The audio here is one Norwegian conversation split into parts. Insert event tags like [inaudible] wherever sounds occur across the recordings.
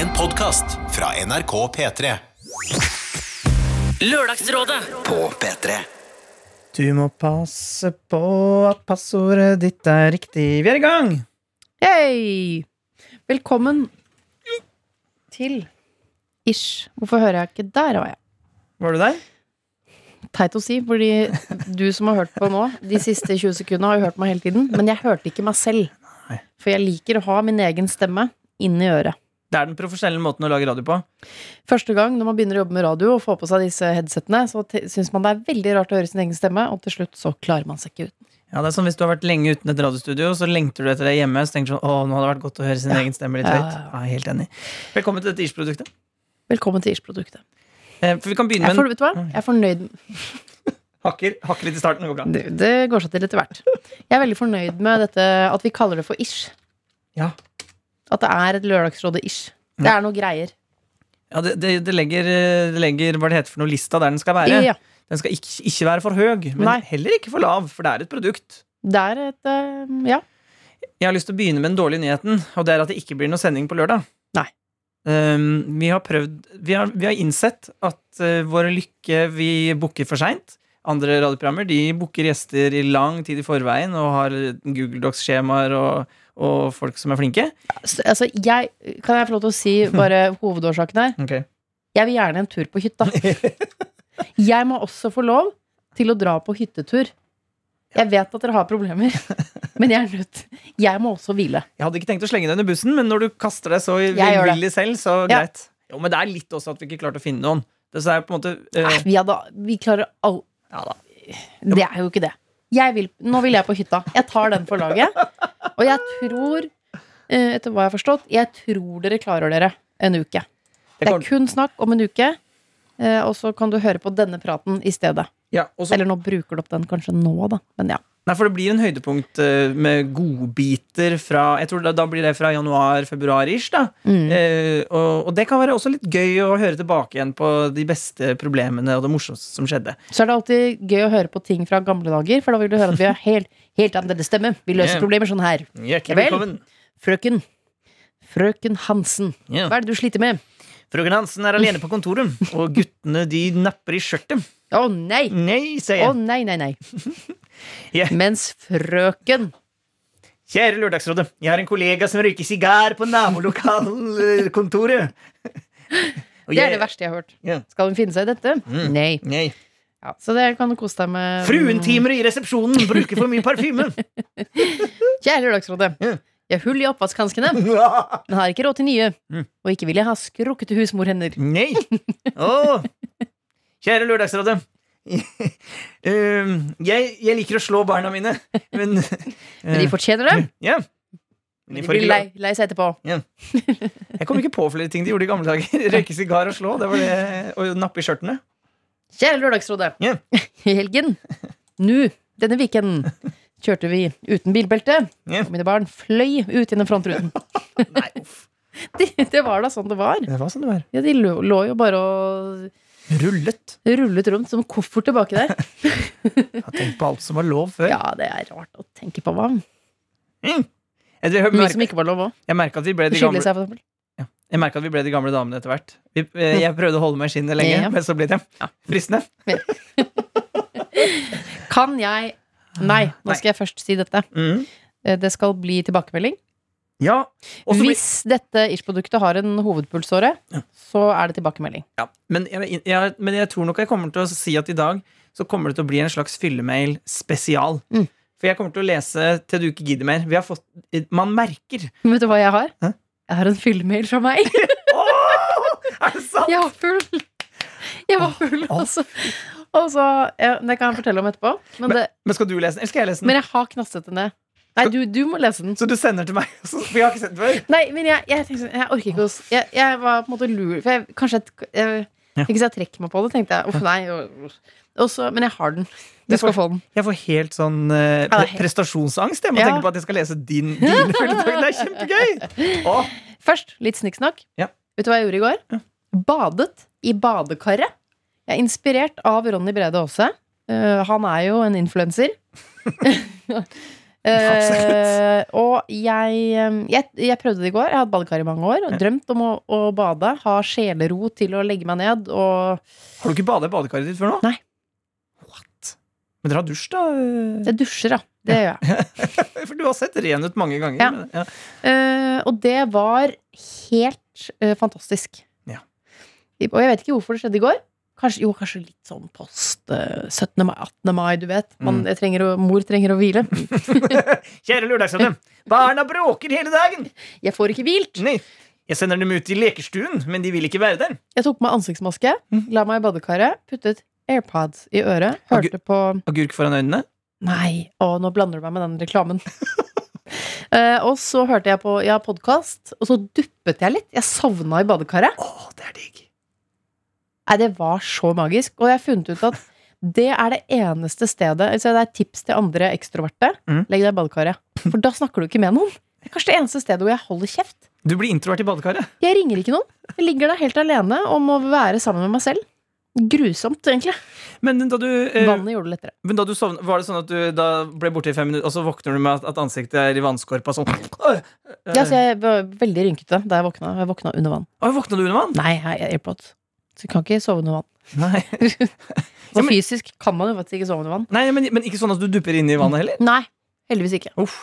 En podkast fra NRK P3. Lørdagsrådet På P3 Du må passe på at passordet ditt er riktig. Vi er i gang! Hei! Velkommen til Ish. Hvorfor hører jeg ikke Der var jeg. Var du der? Teit å si, fordi du som har hørt på nå, de siste 20 sekundene, har jo hørt meg hele tiden. Men jeg hørte ikke meg selv. For jeg liker å ha min egen stemme inni øret. Det er den profesjonelle måten å lage radio på. Første gang når man begynner å jobbe med radio og får på seg disse headsetene, så syns man det er veldig rart å høre sin egen stemme, og til slutt så klarer man seg ikke uten. Ja, det er som Hvis du har vært lenge uten et radiostudio, så lengter du etter det hjemme. Så tenker du sånn, å, nå hadde det vært godt å høre sin egen stemme litt Ja, høyt. ja, Ja, jeg er helt enig. Velkommen til dette Ish-produktet. Velkommen til Ish-produktet. Eh, For vi kan begynne med en vet du hva? jeg er fornøyd [laughs] hakker, hakker litt i starten. Det går bra. det, det går seg til etter hvert. Jeg er veldig fornøyd med dette at vi kaller det for Ish. Ja. At det er et Lørdagsrådet-ish. Det er noe greier. Ja, det, det, det, legger, det legger hva det heter for noe lista der den skal være. Ja. Den skal ikke, ikke være for høy, men Nei. heller ikke for lav, for det er et produkt. Det er et eh, Ja. Jeg har lyst til å begynne med den dårlige nyheten, og det er at det ikke blir noe sending på lørdag. Nei. Um, vi har prøvd Vi har, vi har innsett at uh, vår lykke vi booker for seint. Andre radioprogrammer de booker gjester i lang tid i forveien og har Google Docs-skjemaer og, og folk som er flinke. Altså, jeg Kan jeg få lov til å si bare [laughs] hovedårsaken her? Okay. Jeg vil gjerne en tur på hytta. Jeg må også få lov til å dra på hyttetur. Jeg vet at dere har problemer, [laughs] men jeg er nødt Jeg må også hvile. Jeg hadde ikke tenkt å slenge deg under bussen, men når du kaster deg så velvillig selv, så Ja. Jo, Men det er litt også at vi ikke klarte å finne noen. Det er på en måte uh, Nei, vi, hadde, vi klarer all Ja. Det er jo ikke det. Vil, nå vil jeg på hytta. Jeg tar den for laget. Og jeg tror, eh, etter hva jeg har forstått, jeg tror dere klarer dere en uke. Det er kun snakk om en uke, eh, og så kan du høre på denne praten i stedet. Ja, Eller nå bruker du opp den kanskje nå, da. Men ja. Nei, for det blir en høydepunkt eh, med godbiter fra Jeg tror da, da blir det fra januar-februar-ish. da Mm. Eh, og, og det kan være også litt gøy å høre tilbake igjen på de beste problemene og det morsomste som skjedde. Så er det alltid gøy å høre på ting fra gamle dager, for da vil du høre at vi har helt, helt annerledes stemme. Vi løser yeah. problemer sånn her. Hjertelig Vel. velkommen. Frøken. Frøken Hansen. Yeah. Hva er det du sliter med? Frøken Hansen er alene på kontoret, og guttene de napper i skjørtet. Å nei! Nei, sier Å oh, nei, nei, nei. [laughs] Ja. Mens frøken Kjære Lørdagsrådet, jeg har en kollega som røyker sigar på nabolokalkontoret. [laughs] Det er det verste jeg har hørt. Yeah. Skal hun finne seg i dette? Mm. Nei. Nei. Ja, så det kan du kose deg med. Fruentimer i resepsjonen bruker for mye parfyme. [laughs] Kjære Lørdagsrådet. Yeah. Jeg har hull i oppvaskhanskene, [laughs] men har ikke råd til nye. Mm. Og ikke vil jeg ha skrukkete husmorhender. Nei. Oh. Kjære Lørdagsrådet. Um, [laughs] jeg, jeg liker å slå barna mine, men [laughs] Men de fortjener det. [laughs] Ja. Men De de blir lei, lei seg etterpå. Jeg kom ikke på flere ting de gjorde i gamle dager. Røyke sigar og slå. Det var det, Og nappe i skjørtene. Kjære Lørdagsrådet. I I helgen, nå, denne weekenden, kjørte vi uten bilbelte. Yeah. Og mine barn fløy ut gjennom frontruten. Nei, uff. Det, det var da sånn det var. Det var sånn det var. Ja, de lå, lå jo bare og Rullet. rullet rundt som koffert tilbake der. [laughs] Jeg har tenkt på alt som var lov før. Ja, det er rart å tenke på hva. Mm. Mye som ikke var lov òg. Skille seg, for eksempel. Jeg merka at vi ble de gamle damene etter hvert. Vi, eh, jeg prøvde å holde meg i skinnet lenge, Ja. men så ble det fristende. [laughs] Kan jeg Nei, nå skal jeg først si dette. Mm. Eh, Det skal bli tilbakemelding. Ja. Også Hvis blir- dette Ish-produktet har en hovedpulsåre, Ja. så er det tilbakemelding. Ja, men jeg, jeg, men jeg tror nok jeg kommer til å si at i dag så kommer det til å bli en slags fyllemail spesial. Mm. For jeg kommer til å lese til du ikke gidder mer. Vi har fått, man merker Men vet du hva jeg har? Hæ? Jeg har en fyllemail fra meg. [laughs] oh, Er det sant? Jeg var full. Jeg var full, Åh. altså. Og så, ja, Det kan jeg fortelle om etterpå. Men, det, Men skal du lese den, eller skal jeg lese den? men jeg har knastet den ned. Nei, du, du må lese den. Så du sender til meg? For jeg har ikke sett den før. Nei, men jeg, jeg, tenkte, sånn, jeg orker ikke å jeg, jeg var på en måte lur For jeg, kanskje jeg. Ikke så jeg trekker meg på det, tenkte jeg. Uff, nei. Og, og men jeg har den. Du får, skal få den. Jeg får helt sånn eh, det er pre prestasjonsangst. Jeg må Ja. tenke på at jeg skal lese din, din [laughs] følgetog. Det er kjempegøy! Åh, Først litt snikksnakk. Ja. Vet du hva jeg gjorde i går? Ja. Badet i badekaret. Jeg er inspirert av Ronny Brede Aase. Uh, han er jo en influenser. [laughs] [laughs] Eh, og jeg, jeg, jeg prøvde det i går. Jeg har hatt badekar i mange år. Og drømt om å, å bade. Ha sjelero til å legge meg ned. Og Har du ikke badet i badekaret ditt før nå? Nei. What? Men dere har dusj, da? jeg dusjer, da. Det gjør jeg. [laughs] For du har sett ren ut mange ganger. Ja. men- ja. Uh, og det var helt uh, fantastisk. Ja. Og jeg vet ikke hvorfor det skjedde i går. Kanskje, jo, kanskje litt sånn post eh, 17. mai, 18. mai, du vet. Man, Mm. trenger å, mor trenger å hvile. [laughs] Kjære Lørdagsrådet. Barna bråker hele dagen! Jeg får ikke hvilt. Nei. Jeg sender dem ut i lekestuen, men de vil ikke være der. Jeg tok på meg ansiktsmaske, la meg i badekaret, puttet AirPods i øret, hørte på Agurk foran øynene. Nei, å, nå blander du meg med den reklamen. Uh, [laughs] og så hørte jeg på ja, podkast, og så duppet jeg litt. Jeg sovna i badekaret. Å, det er digg. Nei, det var så magisk. Og jeg har funnet ut at det er det eneste stedet altså Det er tips til andre ekstroverte. Mm. Legg deg i badekaret. For da snakker du ikke med noen. Det er kanskje det eneste stedet hvor jeg holder kjeft. Du blir introvert i badekaret. Jeg ringer ikke noen. Jeg ligger der helt alene og må være sammen med meg selv. Grusomt, egentlig. Men da du, eh, Vannet gjorde det lettere. men da du sovna, var det sånn at du da ble borte i fem minutter, og så våkner du med at, at ansiktet er i vannskorpa sånn Ja, så jeg var veldig rynkete da jeg våkna. Jeg våkna under vann. Oi, våkna du under vann? Nei, jeg har AirPods. Så du kan ikke sove under vann. Nei. [laughs] Og fysisk kan man jo faktisk ikke sove under vann. Nei, men, men ikke sånn at du dupper inn i vannet heller? Nei, heldigvis ikke. Uff.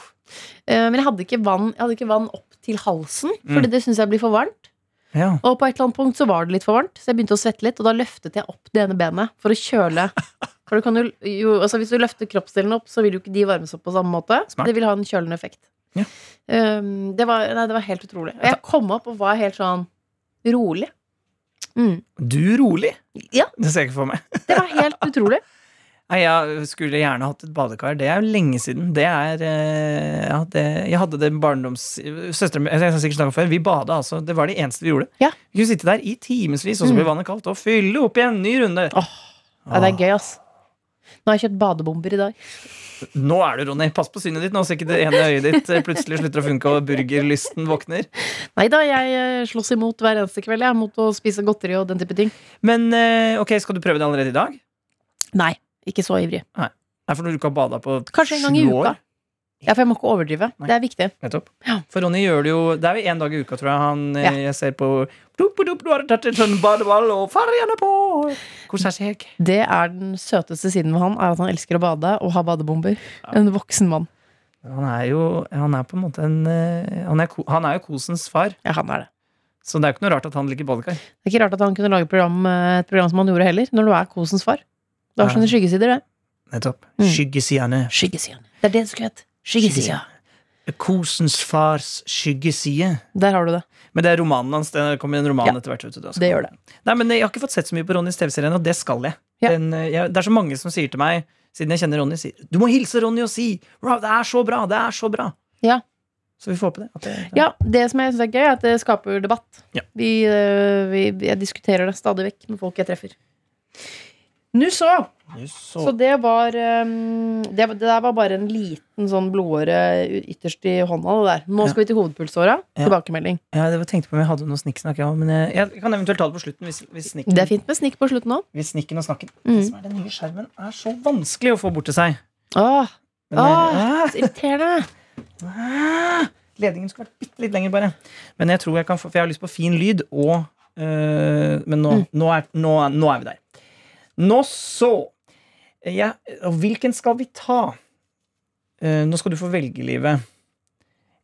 Eh, Men jeg hadde vann, jeg hadde ikke vann opp til halsen, Fordi Mm. det syns jeg blir for varmt. Ja. Og på et eller annet punkt så var det litt for varmt, så jeg begynte å svette litt. Og da løftet jeg opp det ene benet for å kjøle. [laughs] For du kan jo, jo, altså Hvis du løfter kroppsdelene opp, så vil jo ikke de varmes opp på samme måte. Smart. Det vil ha en kjølende effekt. Ja. Um, det, var, nei, det var helt utrolig. Og jeg kom opp og var helt sånn rolig. Mm. Du rolig? Ja. Det ser jeg ikke for meg. Det var helt utrolig. [laughs] Nei, Jeg skulle gjerne hatt et badekar. Det er jo lenge siden. Det er eh, ja, det, Jeg hadde det barndoms... Søsteren min Jeg har sikkert før. Vi bada, altså. Det var det eneste vi gjorde. Ja. Vi kunne sitte der i timevis, og så ble Mm. vannet kaldt, og fylle opp igjen. Ny runde. Åh, Ja, det er gøy, ass. Nå har jeg kjøpt badebomber i dag. Nå er du, Ronny. Pass på synet ditt nå, så ikke det ene øyet ditt eh, plutselig slutter å funke, og burgerlysten våkner. Nei da, jeg eh, slåss imot hver eneste kveld jeg, mot å spise godteri og den type ting. Men eh, ok, skal du prøve det allerede i dag? Nei, ikke så ivrig. Nei, for når du ikke har bada på sju år? Kanskje en gang i uka. Ja, for jeg må ikke overdrive. Nei. Det er viktig. Nettopp. Ja. For Ronny gjør det jo Det er jo én dag i uka, tror jeg. Han, eh, Ja. Jeg ser på Dup, dup, du har tatt en sånn badeball, og fargene på! Hvordan er Det er den søteste siden ved han, er at han elsker å bade og ha badebomber. En voksen mann. Han er jo Han er på en måte en eh, Han er, han er jo kosens far, Ja, han er det. så det er jo ikke noe rart at han liker badekar. Det er ikke rart at han kunne lage program, eh, et program som han gjorde heller, når du er kosens far. Du har Ja. sånne skyggesider det. Nettopp. Mm. Skyggesidene. Skyggesiden. Det er det det skulle hett. Skyggesida. Kosens fars skyggeside. Der har du det. Men det er romanen hans. Det kommer en roman Ja. etter hvert. du, da Det gjør det. Nei, men Jeg har ikke fått sett så mye på Ronnys TV-serie ennå. Det skal jeg. Ja. Den, eh, jeg. Det er så mange som sier til meg, siden jeg kjenner Ronny, sier du må hilse Ronny og si det er så bra! Det er så bra! Ja. Så vi får håpe det. Det Ja, det som jeg syns er gøy, er at det skaper debatt. Ja. Vi, eh, vi, jeg diskuterer det stadig vekk med folk jeg treffer. Nå så! Så, Så det var um, det, det der var bare en liten sånn blodåre ytterst i hånda. Det der. Nå Ja. skal vi til hovedpulsåra. Ja. Tilbakemelding. ja, det var- tenkte på om jeg hadde noe snikksnakk. Ja, men jeg, jeg kan eventuelt ta det på slutten. Hvis, hvis, snikken, Det er fint med snikk på slutten òg. hvis snikken og snakken Mm. Det som er den nye skjermen, er så vanskelig å få bort til seg. Åh, Men, Åh. eh, så irriterende! ah, ledningen skulle vært bitte litt lenger, bare. Men jeg tror jeg kan få For jeg har lyst på fin lyd, og øh, Men nå, Mm. nå, er, nå, nå er vi der. Nå så ja, og Hvilken skal vi ta? Uh, nå skal du få velge, livet.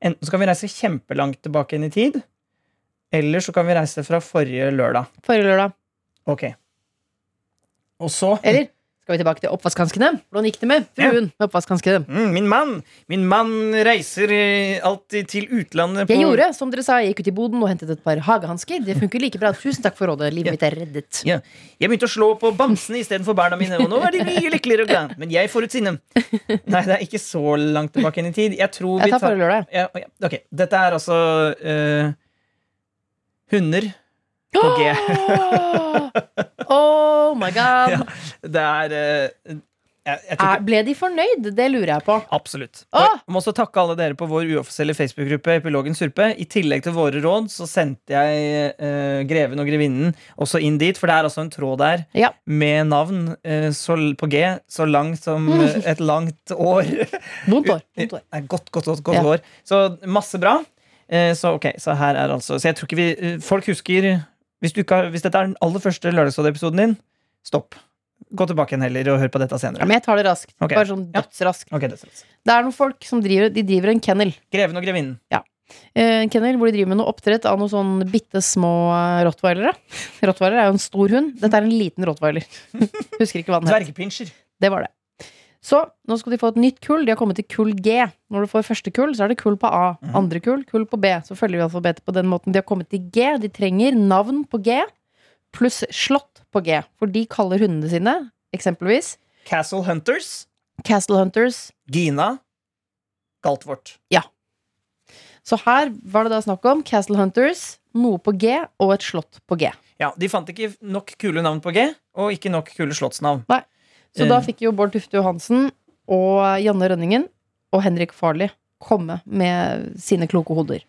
Enten skal vi reise kjempelangt tilbake inn i tid, eller så kan vi reise fra forrige lørdag. Forrige lørdag. Ok. Og så Eller skal vi tilbake til oppvaskhanskene? Hvordan gikk det med fruen med oppvaskhanskene? mm, Min mann Min mann reiser eh, alltid til utlandet på Jeg gjorde som dere sa, jeg gikk ut i boden og hentet et par hagehansker. Det funker like bra. Tusen takk for rådet. Livet mitt er reddet. Ja, Jeg begynte å slå på bamsene istedenfor barna mine, og nå er de mye [laughs] lykkeligere og glad. Men jeg får ut sinne. Nei, det er ikke så langt tilbake inn i tid. Jeg tror vi Jeg tar forrige lørdag. ja, Ok, dette er altså uh, Hunder på G. [laughs] Oh my god. Ja. Det er eh, Jeg, jeg Er, ble de fornøyd? Det lurer jeg på. absolutt. Jeg må også takke alle dere på vår uoffisielle Facebook-gruppe Epilogen Surpe. I tillegg til våre råd så sendte jeg eh, Greven og Grevinnen også inn dit, for det er altså en tråd der Ja. med navn eh, så, på G så langt som [laughs] eh, et langt år. Vondt år. Vondt år. Godt, godt, godt, godt Ja. år. Så masse bra. Eh, så ok, så her er altså Så jeg tror ikke vi eh, Folk husker Hvis, har, hvis dette er den aller første Lørdagsrådet-episoden din, stopp. Gå tilbake igjen heller og hør på dette senere. Ja, men jeg tar det raskt. Okay. Bare sånn dødsraskt. Ja. det er. Det er noen folk som driver, de driver en kennel. Greven og grevinnen. Ja. En kennel hvor de driver med noe oppdrett av noen sånn bitte små eh, rottweilere. Rottweiler er jo en stor hund. Dette er en liten rottweiler. [laughs] Husker ikke hva den het. Dvergpinsjer. Det var det. Så nå skal de få et nytt kull. De har kommet til kull G. Når du får første kull, så er det kull på A. Mhm. Andre kull, kull på B. Så følger vi alfabetet på den måten. De har kommet til G. De trenger navn på G pluss slott på G. For de kaller hundene sine eksempelvis Castle Hunters. Castle Hunters. Gina. Galtvort. Så her var det da snakk om Castle Hunters, noe på G og et slott på G. Ja, De fant ikke nok kule navn på G, og ikke nok kule slottsnavn. Så da Eh. fikk jo Bård Tufte Johansen og Janne Rønningen og Henrik Farley komme med sine kloke hoder.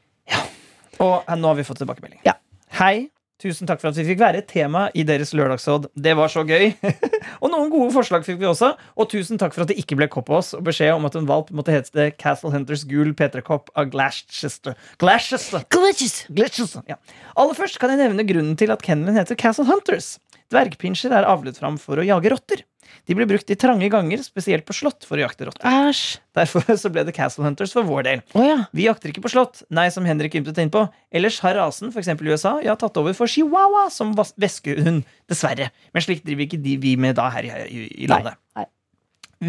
Og eh, nå har vi fått tilbakemelding. Ja. Hei. Tusen takk for at vi fikk være et tema i deres lørdagsråd. Det var så gøy. [laughs] og noen gode forslag fikk vi også. Og tusen takk for at det ikke ble kopp på oss og beskjed om at en valp måtte hete Castle Hunters Gul P3-kopp av Glashester. Glashester! Glashester! Glitches. Ja. Aller først kan jeg nevne grunnen til at kennelen heter Castle Hunters. Dvergpinsjer er avlet fram for å jage rotter. De ble brukt i trange ganger, spesielt på slott, for å jakte rotter. Æsj. Derfor så ble det Castle Hunters for vår del. Oh, ja. Vi jakter ikke på slott, nei, som Henrik ymtet inn på. Ellers har rasen, f.eks. i USA, ja, tatt over for chihuahua som veskehund. Dessverre. Men slik driver ikke de vi med da her i, i, landet. Nei,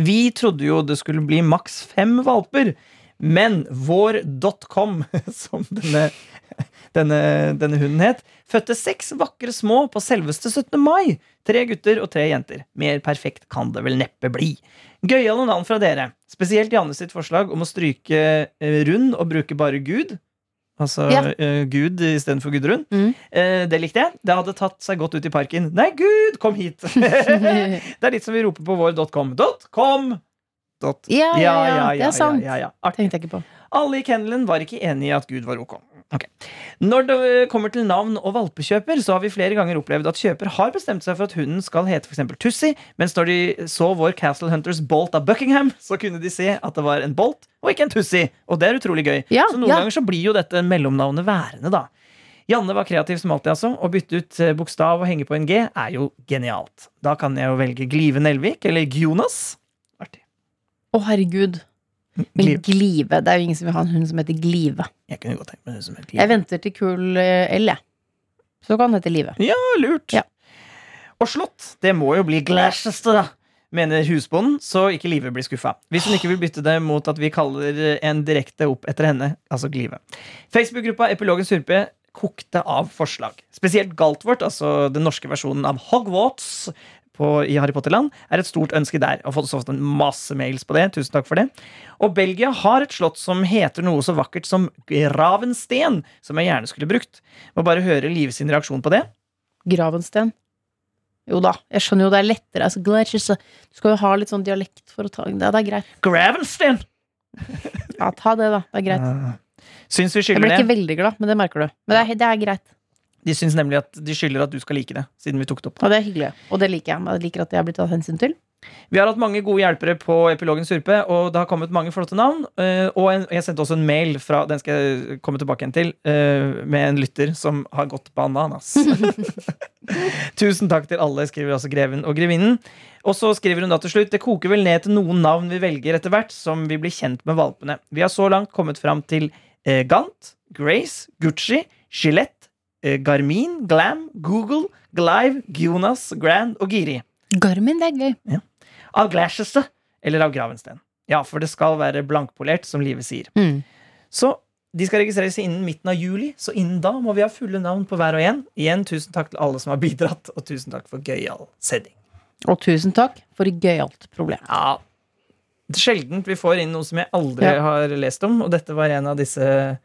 Vi trodde jo det skulle bli maks fem valper. Men vår .com, [laughs] som denne, denne, denne hunden het, fødte seks vakre små på selveste 17. mai. Tre gutter og tre jenter. Mer perfekt kan det vel neppe bli. Gøyale navn fra dere. Spesielt Janne sitt forslag om å stryke eh, rund og bruke bare Gud. Altså Ja. uh, Gud istedenfor Gudrun. Mm. Uh, det likte jeg. Det hadde tatt seg godt ut i parken. Nei, Gud, kom hit! [laughs] [laughs] det er litt som vi roper på vår .com. Ja, ja, ja, det er sant. Ja, ja, ja. Tenkte jeg ikke på. Alle i kennelen var ikke enig i at Gud var ok. Ok. Når det kommer til navn og valpekjøper, så har vi flere ganger opplevd at kjøper har bestemt seg for at hunden skal hete for eksempel Tussie, mens når de så vår Castle Hunters Bolt av Buckingham, så kunne de se at det var en Bolt og ikke en Tussi. Og det er utrolig gøy. Ja, så noen ja. ganger så blir jo dette mellomnavnet værende, da. Janne var kreativ som alltid, altså. Å bytte ut eh, bokstav og henge på en G er jo genialt. Da kan jeg jo velge Glive Nelvik eller Gjonas. Artig. Å, herregud. Men Glive. Glive. Det er jo ingen som vil ha en hund som heter Glive. Jeg kunne godt tenkt meg hund som Glive. Jeg venter til kull eh, L, jeg. Så kan den hete Live. Ja, lurt. Ja. Og slått, det må jo bli Glaschester, da. Mener husbonden, så ikke Live blir skuffa. Hvis hun ikke vil bytte det mot at vi kaller en direkte opp etter henne, altså Glive. Facebook-gruppa Epilogen Surpe kokte av forslag. Spesielt Galtvort, altså den norske versjonen av Hogwarts på, i Harry Potter-land, er et stort ønske der. Og har fått en masse mails på det. Tusen takk for det. Og Belgia har et slott som heter noe så vakkert som Gravensten, som jeg gjerne skulle brukt. Må bare høre Live sin reaksjon på det. Gravensten. Jo da, jeg skjønner jo det er lettere. Altså, du skal jo ha litt sånn dialekt for å ta det. Det er greit. Gravensten! Ja, ta det, da. Det er greit. Syns vi Jeg skylder ble det. ikke veldig glad, men det merker du. Men det er, det er greit. De syns nemlig at de skylder at du skal like det, siden vi tok det opp. Og det er hyggelig. Og det liker jeg. Jeg liker at jeg har blitt tatt hensyn til. Vi har hatt mange gode hjelpere på Epilogen Surpe, og det har kommet mange flotte navn. eh, Og jeg sendte også en mail fra Den skal jeg komme tilbake igjen til. eh, Med en lytter som har gått bananas. [laughs] Tusen takk til alle, skriver også Greven og Grevinnen. Og så skriver hun da til slutt Det koker vel ned til noen navn vi velger etter hvert, som vi blir kjent med valpene. Vi har så langt kommet fram til eh, Gant, Grace, Gucci, Gillette, Garmin, Glam, Google, Glive, Gunas, Grand og Giri. Garmin, det er gøy. Av Glaschester eller av Gravensten. Ja, for det skal være blankpolert, som livet sier. Mm. Så de skal registreres innen midten av juli, så innen da må vi ha fulle navn på hver og en. Igjen, tusen takk til alle som har bidratt, og tusen takk for gøyal sending. Og tusen takk for gøyalt problem. Ja, Sjeldent vi får inn noe som jeg aldri Ja. har lest om, og dette var en av disse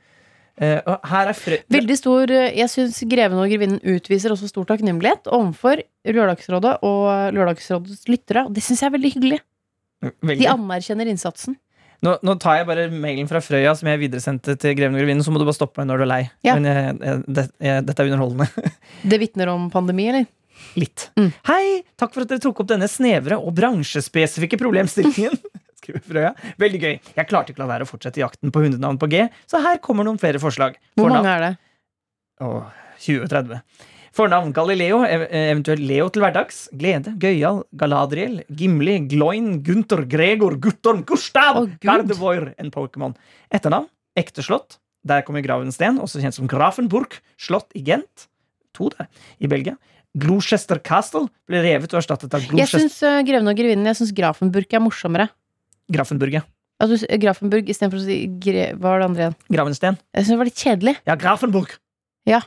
eh, frø... Veldig stor eh, Jeg syns Greven og Grevinnen utviser også stor takknemlighet overfor Lørdagsrådet og Lørdagsrådets lyttere. Og det syns jeg er veldig hyggelig. Veldig. De anerkjenner innsatsen. Nå, nå tar jeg bare mailen fra Frøya som jeg videresendte til Greven og Grevinnen, så må du bare stoppe meg når du er lei. Ja. Men jeg, jeg, det, jeg, dette er underholdende. [laughs] Det vitner om pandemi, eller? Litt. Mm. Hei! Takk for at dere tok opp denne snevre og bransjespesifikke problemstillingen. [laughs] Frøya. Veldig gøy. Jeg klarte ikke å la være å fortsette jakten på hundenavn på G, så her kommer noen flere forslag. Hvor Fornavn- mange er det? Åh, 20-30. Fornavn Galileo, ev- eventuelt Leo til hverdags. Glede, Gøyal, Galadriel, Gimli, Gloin, Gunther, Gregor, Guttorm, Gustav, oh, Gardevoir, en Pokémon. Etternavn Ekte slott. Der kommer Gravensten, også kjent som Grafenburg. Slott i Gent. To der. I Belgia. Gloucester Castle ble revet og erstattet av Jeg Gloucester syns uh, Greven og grevinnen Jeg syns Grafenburg er morsommere. Grafenburg. Altså, Grafenburg istedenfor å si gre, Hva var det andre igjen? Gravensten. Jeg synes det var litt kjedelig. Ja, Grafenburg. Ja.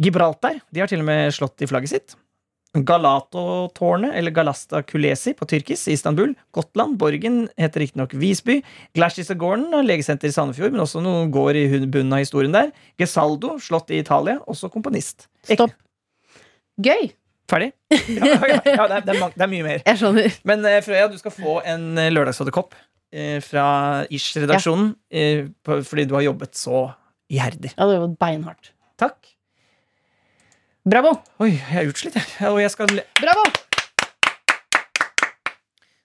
Gibraltar. De har til og med slått i flagget sitt. Galatotårnet, eller Galasta Kulesi på tyrkisk, i Istanbul. Gotland. Borgen heter riktignok Visby. Glashisegården og legesenter i Sandefjord, men også noe går i bunnen av historien der. Gesaldo, slått i Italia, også komponist. Stopp. Gøy! Ferdig? [laughs] Ja, ja, ja det, er, det, er, mange, det er mye mer. Jeg skjønner. Men uh, Frøya, du skal få en eh, lørdagsrådekopp uh, fra Ish-redaksjonen, Ja. Uh, fordi du har jobbet så iherdig. Ja, det jobbet beinhardt. Takk. Bravo! Oi, jeg er utslitt, jeg. Og jeg skal le- Bravo!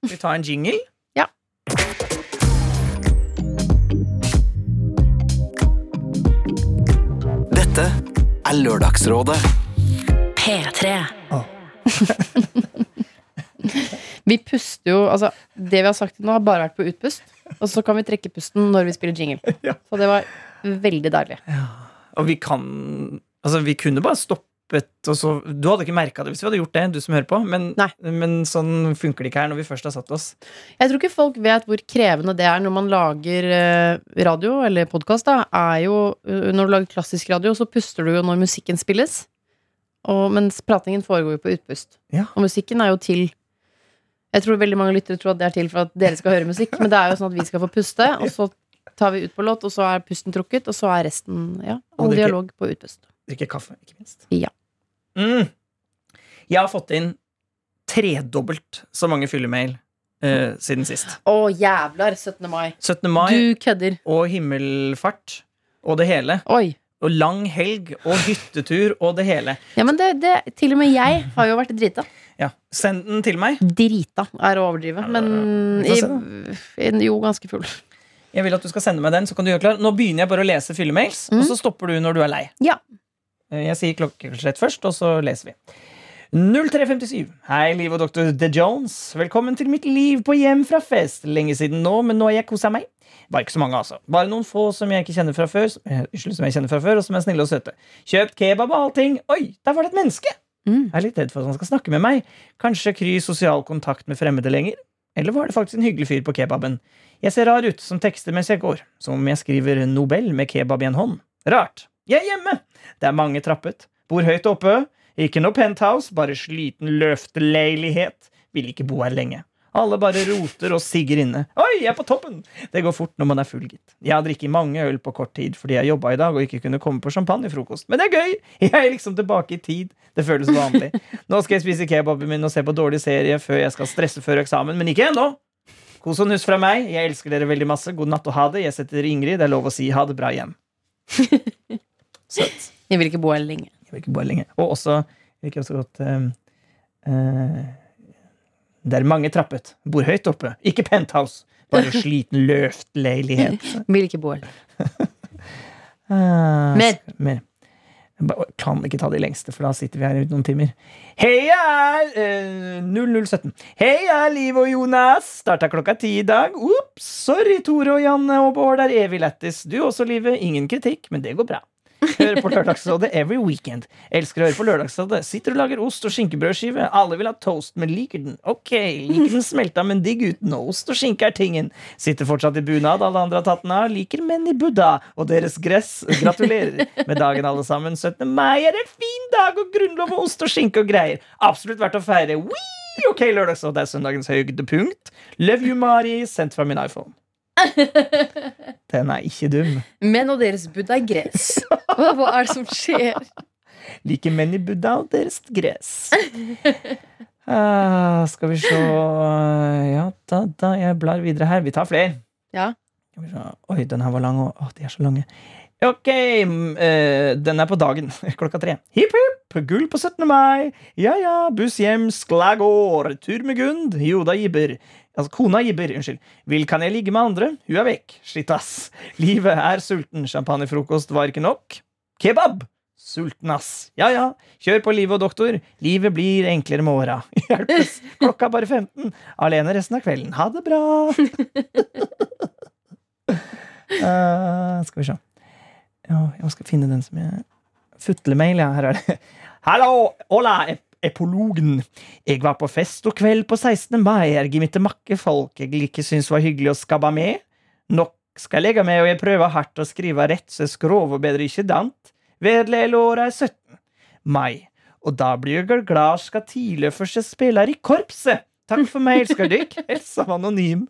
Skal vi ta en jingle? Ja. Dette er Lørdagsrådet. P3. [laughs] Vi puster jo Altså, det vi har sagt nå, har bare vært på utpust. Og så kan vi trekke pusten når vi spiller jingle. [laughs] Ja. Så det var veldig deilig. Og vi kan Altså, vi kunne bare stoppet og så Du hadde ikke merka det hvis vi hadde gjort det, du som hører på, men, men sånn funker det ikke her når vi først har satt oss. Jeg tror ikke folk vet hvor krevende det er når man lager eh, radio, eller podkast, eh, Når du lager klassisk radio, så puster du jo når musikken spilles. Og, mens pratingen foregår jo på utpust. Ja. Og musikken er jo til Jeg tror veldig mange lyttere tror at det er til for at dere skal høre musikk, men det er jo sånn at vi skal få puste, [laughs] og så tar vi ut på låt, og så er pusten trukket, og så er resten Ja, all er dialog på utpust. Drikke kaffe, ikke minst. Ja. Mm. Jeg har fått inn tredobbelt så mange fyllemail eh, siden sist. Å, jævlar! 17. mai. 17. mai Du kødder. og himmelfart og det hele. Oi. Og lang helg og hyttetur og det hele. Ja, men det, det Til og med jeg har jo vært drita. Ja, Send den til meg. Drita er å overdrive, men vi i, jo, ganske full. Jeg vil at du skal sende meg den, så kan du gjøre klar. Nå begynner jeg bare å lese fyllemails, Mm. og så stopper du når du er lei. Ja. Eh, Jeg sier klokkeslett først, og så leser vi. 0357. Hei, Liv og doktor The Jones. Velkommen til mitt liv på hjem fra fest. Lenge siden nå, men nå har jeg kosa meg. Var ikke så mange, altså. Bare noen få som jeg ikke kjenner fra før, som- eh, unnskyld, som jeg kjenner fra før, og som er snille og søte. Kjøpt kebab og allting. Oi, der var det et menneske! Mm. Jeg er litt redd for at han skal snakke med meg. Kanskje kry sosial kontakt med fremmede lenger? Eller var det faktisk en hyggelig fyr på kebaben? Jeg ser rar ut som tekster mens jeg går, som om jeg skriver Nobel med kebab i en hånd. Rart. Jeg er hjemme! Det er mange trappet. Bor høyt oppe. Ikke noe penthouse, bare sliten løfteleilighet. Vil ikke bo her lenge. Alle bare roter og sigger inne. Oi, jeg er på toppen! Det går fort når man er full, gitt. Jeg har drikket mange øl på kort tid fordi jeg jobba i dag og ikke kunne komme på champagnefrokost. Men det er gøy! Jeg er liksom tilbake i tid. Det føles vanlig. Nå skal jeg spise kebaben min og se på dårlig serie før jeg skal stresse før eksamen, men ikke ennå! Kos og nuss fra meg. Jeg elsker dere veldig masse. God natt og ha det. Jeg setter Ingrid. Det er lov å si ha det bra hjem. [laughs] Søtt. Jeg vil ikke bo her lenge. Ikke bo her lenge. Og også jeg liker også godt um, eh, Det er mange trappet. Bor høyt oppe. Ikke penthouse. Bare [laughs] sliten, løftleilighet. [laughs] Bo her. Ah, [laughs] Mer. mer. Jeg kan ikke ta de lengste, for da sitter vi her i noen timer. Heia! Eh, 0017. Heia, Liv og Jonas! Starta klokka ti i dag. Ops! Sorry, Tore og Janne og Bård er evig lættis. Du også, Livet. Ingen kritikk, men det går bra. Hører på Lørdagsrådet every weekend. Elsker å høre på Lørdagsrådet. Sitter og lager ost og skinkebrødskive. Alle vil ha toast, men liker den. Ok, liker den smelta, men digg uten. Ost og skinke er tingen. Sitter fortsatt i bunad, alle andre har tatt den av. Liker menn i Buddha og deres gress. Gratulerer med dagen, alle sammen. 17. mai er en fin dag, og grunnlov og ost og skinke og greier. Absolutt verdt å feire. Wee! Ok, Lørdagsrådet er søndagens høydepunkt. Love you, Mari. Sendt fra min iPhone. Den er ikke dum. Menn og deres Buddha er gress. [laughs] Hva, er det som skjer? Like menn i Buddha deres gress. Uh, skal vi se Ja, da, da jeg blar videre her. Vi tar flere. Ja. Skal vi se. Oi, den her var lang. og- Å, de er så lange. Ok, eh, den er på dagen. [laughs] Klokka tre. Hipp, hipp, gull på 17. mai. Ja ja, buss hjem, sklagår. Tur med Gund. Joda Gibber. Altså, kona Gibber, unnskyld. Vil kan jeg ligge med andre? Hun er vekk. Slitt, ass. Livet er sulten. Champagnefrokost var ikke nok. Kebab! Sulten, ass. Ja ja, kjør på livet og doktor. Livet blir enklere med åra. [laughs] Hjelpes. Klokka er bare 15. Alene resten av kvelden. Ha det bra. uh, [laughs] skal vi se. Ja, jeg skal finne den som jeg Futlemail, ja. Her er det. Hallo! Hola! ep- Epologen. Jeg var på fest og kveld på 16. mai. Er gitte makke folk jeg ikke syns var hyggelig å skabba med. Nok skal legge meg, og jeg prøver hardt å skrive rett, så jeg skrov og bedre ikke dant. Vedle året er 17. mai. Og da blir jeg glad skal tidlig først jeg spiller i korpset. Takk for meg, elsker dykk. [laughs] Hilsen anonym.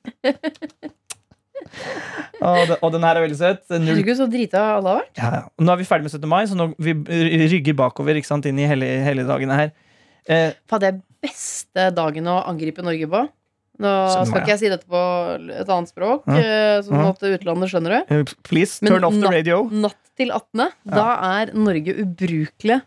Og, det, og den her er veldig søt. Null Du så drita alle har vært. ja, ja. Nå er vi ferdig med 17. mai, så nå vi rygger bakover sant, inn i hele, hele dagene her. Eh, Faen, det er beste dagen å angripe Norge på. Nå skal ikke jeg si dette på et annet språk, Ja. eh, sånn at utlandet skjønner det. eh, please, Men turn off the natt- radio. Natt til 18., da er Norge ubrukelig.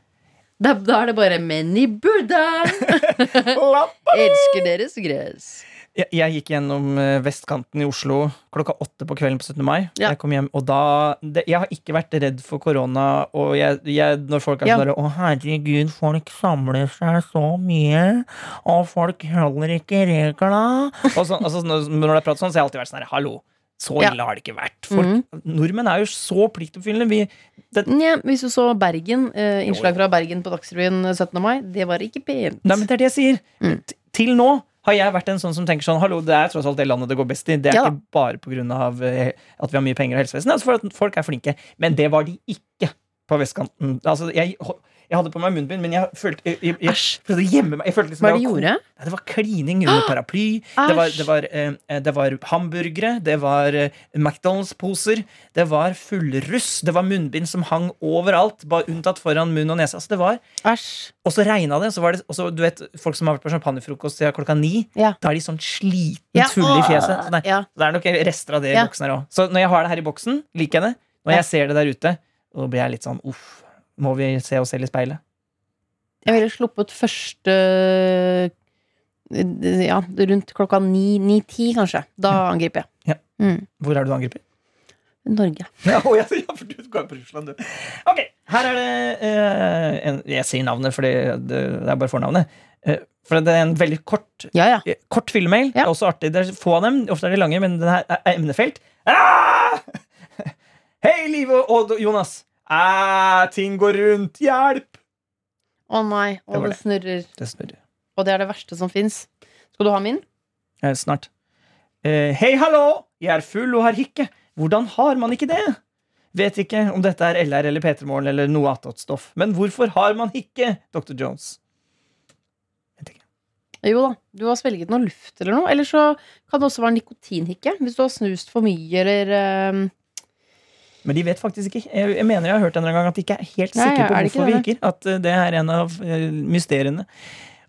Da, da er det bare 'Men i Buddha'! [laughs] [laughs] Elsker deres gress. Jeg, jeg gikk gjennom eh, vestkanten i Oslo klokka åtte på kvelden på 17. mai. Ja. Jeg kom hjem, og da det, Jeg har ikke vært redd for korona. Og jeg, jeg, når folk er Ja. sånn ja. Å, herregud, folk samler seg så mye, og folk holder ikke reglene og sånn, altså, når, det er prat sånn, så har jeg alltid vært sånn her Hallo, så Ja. ille har det ikke vært. Folk, Mhm. Nordmenn er jo så pliktoppfyllende. Vi, Nja, hvis du så Bergen, eh, innslag fra Bergen på Dagsrevyen 17. mai, det var ikke pent. Nei, men det er det jeg sier. Mm. Til nå har jeg vært en sånn som tenker sånn Hallo, det er tross alt det landet det går best i. Det er Ja ikke bare av eh, at vi har mye penger og helsevesen. Altså for at folk er flinke. Men det var de ikke på vestkanten. Altså, jeg, jeg hadde på meg munnbind, men jeg følte jeg, jeg, jeg, prøvde å gjemme meg. Liksom Hva det var gjorde? Nei, Det var klining under paraply. Det var, det, var, eh, det var hamburgere. Det var eh, McDonald's-poser. Det var fullruss. Det var munnbind som hang overalt, bare unntatt foran munn og nese. Altså, det var Æsj. og så regna det. Så var det også, du vet, Folk som har vært på champagnefrokost siden klokka ni, Ja. da er de sånn sliten Ja. fulle i fjeset. Så det, Ja. det er nok rester av det i boksen her òg. Så når jeg har det her i boksen, liker jeg det. Når jeg ser det der ute, da blir jeg litt sånn uff. Må vi se oss selv i speilet? Jeg ville sluppet første Ja, rundt klokka ni-ti, kanskje. Da angriper jeg. Ja. Mm. Hvor er du angriper? Norge. Ja, for du går på Russland, du. Ok, her er det uh, en, Jeg sier navnet, for det, det er bare fornavnet. Uh, for det er en veldig kort Ja, ja. Eh, Kort filmmail. Ja. Det er også artig. Det er få av dem. Ofte er de lange, men den her er emnefelt. Ah! [laughs] Hei, Live og Jonas. Ah, ting går rundt. Hjelp! Å nei. Og det, det snurrer. Det snurrer. Og det er det verste som fins. Skal du ha min? Eh, snart. Eh, Hei, hallo! Jeg er full og har hikke. Hvordan har man ikke det? Vet ikke om dette er LR eller P3 Morgen eller noe attåtstoff. Men hvorfor har man hikke, Dr. Jones? Jo da. Du har svelget noe luft eller noe. Eller så kan det også være nikotinhikke. Hvis du har snust for mye eller eh, Men de vet faktisk ikke. Jeg, jeg mener jeg har hørt en gang at de ikke er helt Nei, sikre på hvorfor det vi det, hikker. At eh, det er en av eh, mysteriene.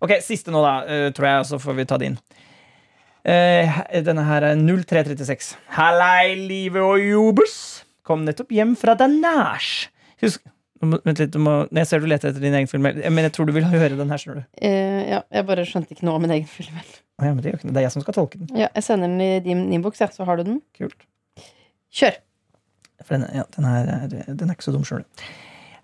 Ok, siste nå, da, eh, tror jeg, så får vi ta det inn. Denne her er 0336. Hallei, livet og jobers. Kom nettopp hjem fra Danæsj. Husk Vent litt, du må, jeg ser du leter etter din egen film, men jeg tror du vil høre den her. skjønner du uh, Ja, jeg bare skjønte ikke noe om min egen film. Ja, men det, er jeg som skal tolke den. Ja, jeg sender den i din innboks, så har du den. Kult. Kjør. For den, ja, den, er- den er ikke så dum sjøl.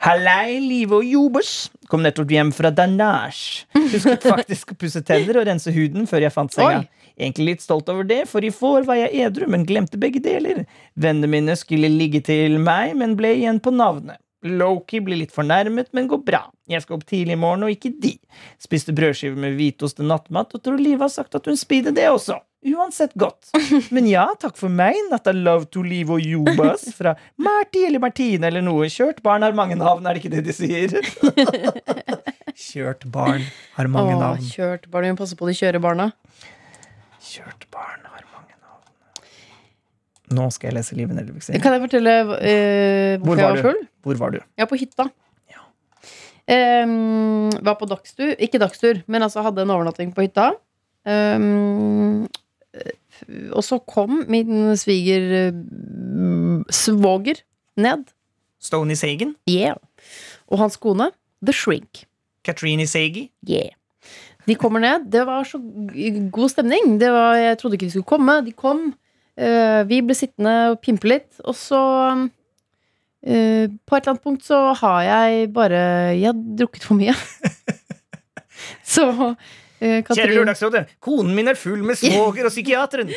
Hallei, live og jobers. Kom nettopp hjem fra Danage. Husket [laughs] faktisk å pusse tenner og rense huden før jeg fant senga. Oi. Egentlig litt stolt over det, for i får var jeg edru, men glemte begge deler. Vennene mine skulle ligge til meg, men ble igjen på navnet. Loki blir litt fornærmet, men går bra. Jeg skal opp tidlig i morgen, og ikke de. Spiste brødskiver med hvitost til nattmat, og tror Liv har sagt at hun speeder det også. Uansett godt. Men ja, takk for meg, Natta Love to Live og Jobas fra Marti eller Martine eller noe. Kjørt barn har mange navn, er det ikke det de sier? [laughs] Kjørt barn har mange Åh, navn. kjørt barn. Vi må passe på de kjørebarna. Kjørt barn har mange navn. Nå skal jeg lese Live Nelvik sin. Kan jeg fortelle uh, Hvor jeg var var full? Hvor var du? Er på hytta. Ja. Ehm, var på dagstur. Ikke dagstur, men altså hadde en overnatting på hytta. Ehm, eh, og så kom min sviger eh, svoger ned. Stony Sagen. Yeah. Og hans kone, The Shrink. Katrine Sagi. Yeah. De kommer ned. Det var så god stemning. Det var, jeg trodde ikke de skulle komme. De kom. Eh, vi ble sittende og pimpe litt. Og så eh, På et eller annet punkt så har jeg bare Jeg har drukket for mye. [laughs] så eh, Kjære Lørdagsrådet, konen min er full med svoger og psykiateren.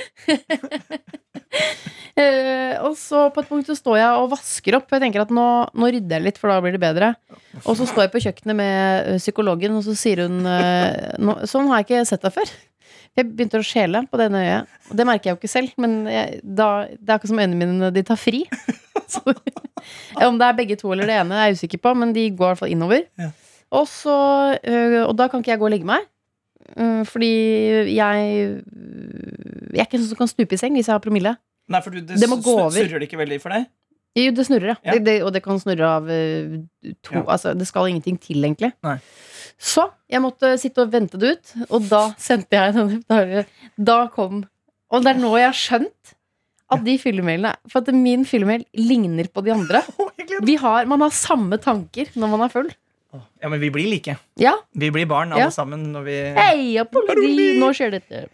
uh, [laughs] og så på et punkt så står jeg og vasker opp. Jeg tenker at nå, nå rydder jeg litt, for da blir det bedre. Og så står jeg på kjøkkenet med eh, psykologen, og så sier hun uh, nå, Sånn har jeg ikke sett deg før. Jeg begynte å skjele på det ene øyet. Og det merker jeg jo ikke selv, men jeg, da, det er akkurat som øynene mine de tar fri. [laughs] Så, om det er begge to eller det ene, er jeg usikker på, men de går i hvert fall innover. Ja. Og, så, og da kan ikke jeg gå og legge meg. Øh, Fordi jeg Jeg er ikke sånn som kan stupe i seng hvis jeg har promille. Nei, for du, det, Det surrer det ikke veldig for deg? Jo, det snurrer, ja. Det, det, og det kan snurre av øh, to Ja. Altså, det skal ingenting til, egentlig. Nei. Så jeg måtte sitte og vente det ut, og da sendte jeg denne da, kom Og det er nå jeg har skjønt at de fyllemailene For at min fyllemail ligner på de andre. [laughs] Vi har, man har samme tanker når man er full. Ja, men vi blir like. Ja. Vi blir barn alle Ja. sammen når vi Heia politi! Nå skjer dette.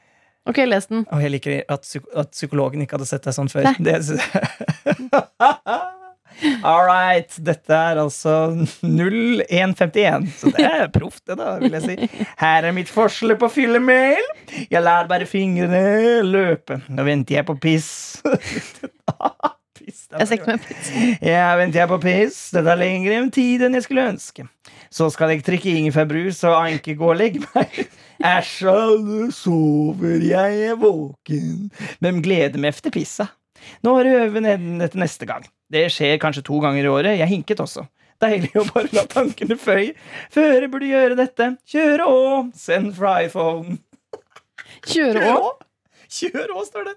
Ok, les den. Og jeg liker at, psyk at psykologen ikke hadde sett deg sånn før. Det [laughs] All right. Dette er altså 0151. Så det er proft, det, da, vil jeg si. Her er mitt forslag på fyllemail. Jeg lar bare fingrene løpe. Nå venter jeg på piss. [laughs] piss Jeg ser meg piss. [laughs] Ja, venter jeg på piss. Det tar lengre enn tid enn jeg skulle ønske. Så skal jeg drikke ingefærbrus og Anke gå og legge meg. [laughs] Æsj, alle sover, jeg er våken. Men gleder meg efter pissa. Nå øver vi ned etter neste gang. Det skjer kanskje to ganger i året. Jeg hinket også. Deilig å bare la tankene føye. Føre burde gjøre dette. Kjøre å, send fra iPhone. Kjøre å? Kjør å, står det.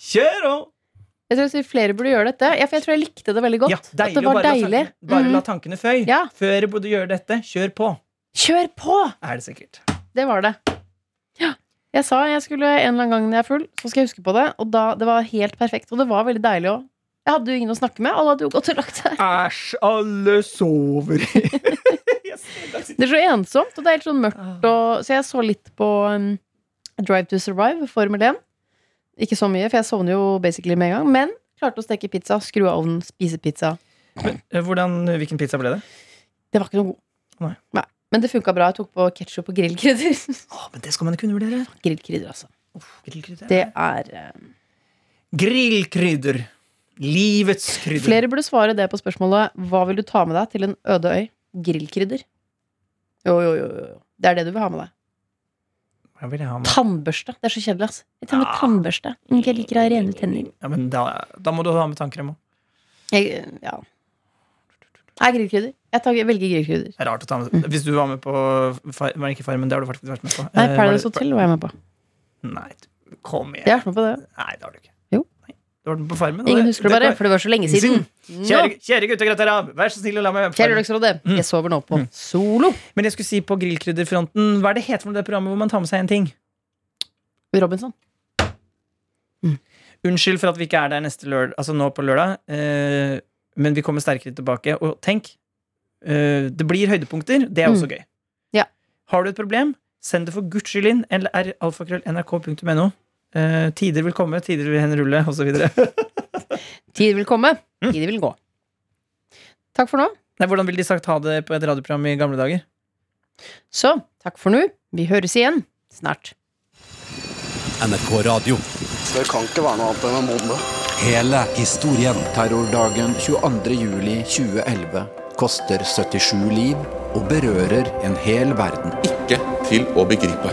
Kjør å. Jeg tror jeg flere burde gjøre dette. Ja, for jeg tror jeg likte det veldig godt. Ja, at det var bare, deilig. La, bare mm. la tankene føy. Ja. Før burde gjøre dette, kjør på. Kjør på! Er det sikkert. Det var det. Ja. Jeg sa jeg skulle en eller annen gang når jeg er full, så skal jeg huske på det. Og da, det var helt perfekt. Og det var veldig deilig òg. Jeg hadde jo ingen å snakke med. Alle hadde jo gått og lagt seg. Æsj, alle sover. [laughs] Det er så ensomt, og det er helt sånn mørkt. Og, så jeg så litt på um, Drive to Survive, Formel 1. Ikke så mye, for jeg sovner jo basically med en gang. Men klarte å steke pizza, skru av ovnen, spise pizza. Men, Hvordan, hvilken pizza ble det? Det var ikke noe god. Nei. Men det funka bra. Jeg tok på ketsjup og grillkrydder. [laughs] Oh, men det skal man kunne vurdere. grillkrydder, altså. Grillkrydder. Det er eh, Grillkrydder. Livets krydder. Flere burde svare det på spørsmålet Hva vil du ta med deg til en øde øy? Grillkrydder. Jo, jo, jo, jo. Det er det du vil ha med deg. Hva vil jeg ha med? Tannbørste. Det er så kjedelig, ass. Jeg tar med Ja. tannbørste. Mm, Jeg liker å ha rene tenner. Ja, men da, da må du ha med tannkrem òg. Ja. Nei, grillkrydder. Jeg, tar, jeg velger grillkrydder. Er rart å ta med Hvis du var med på Far- Var det ikke Farmen? Det har du faktisk vært med på. Nei, Eh, Paradise Hotel var jeg med på. Nei, kom igjen. Jeg har vært med på det. Nei, det har du ikke. Jo. var med på Farmen. Ingen husker det bare, for det var så lenge siden. Nå, Kjære, kjære gutter, gratulerer! Vær så snill å la meg Kjære Lørdagsrådet, jeg sover nå på solo. Men jeg skulle si på grillkrydderfronten Hva er det heter for det programmet hvor man tar med seg en ting? Robinson. Unnskyld for at vi ikke er der neste lørdag, altså nå på lørdag, eh, men vi kommer sterkere tilbake. Og tenk, eh, det blir høydepunkter. Det er også Mm. gøy. Ja. Har du et problem, send det for guds skyld inn. Eller alfakrøll.nrk.no. Eh, tider vil komme, tider vil henrulle, osv. [laughs] tider vil komme, Mm. tider vil gå. Takk for nå. Hvordan ville de sagt ha det på et radioprogram i gamle dager? Så takk for nå. Vi høres igjen snart. NRK Radio. Det kan ikke være noe annet enn en bombe. Hele historien. Terrordagen 22. juli 2011 koster 77 liv og berører en hel verden. ikke til å begripe.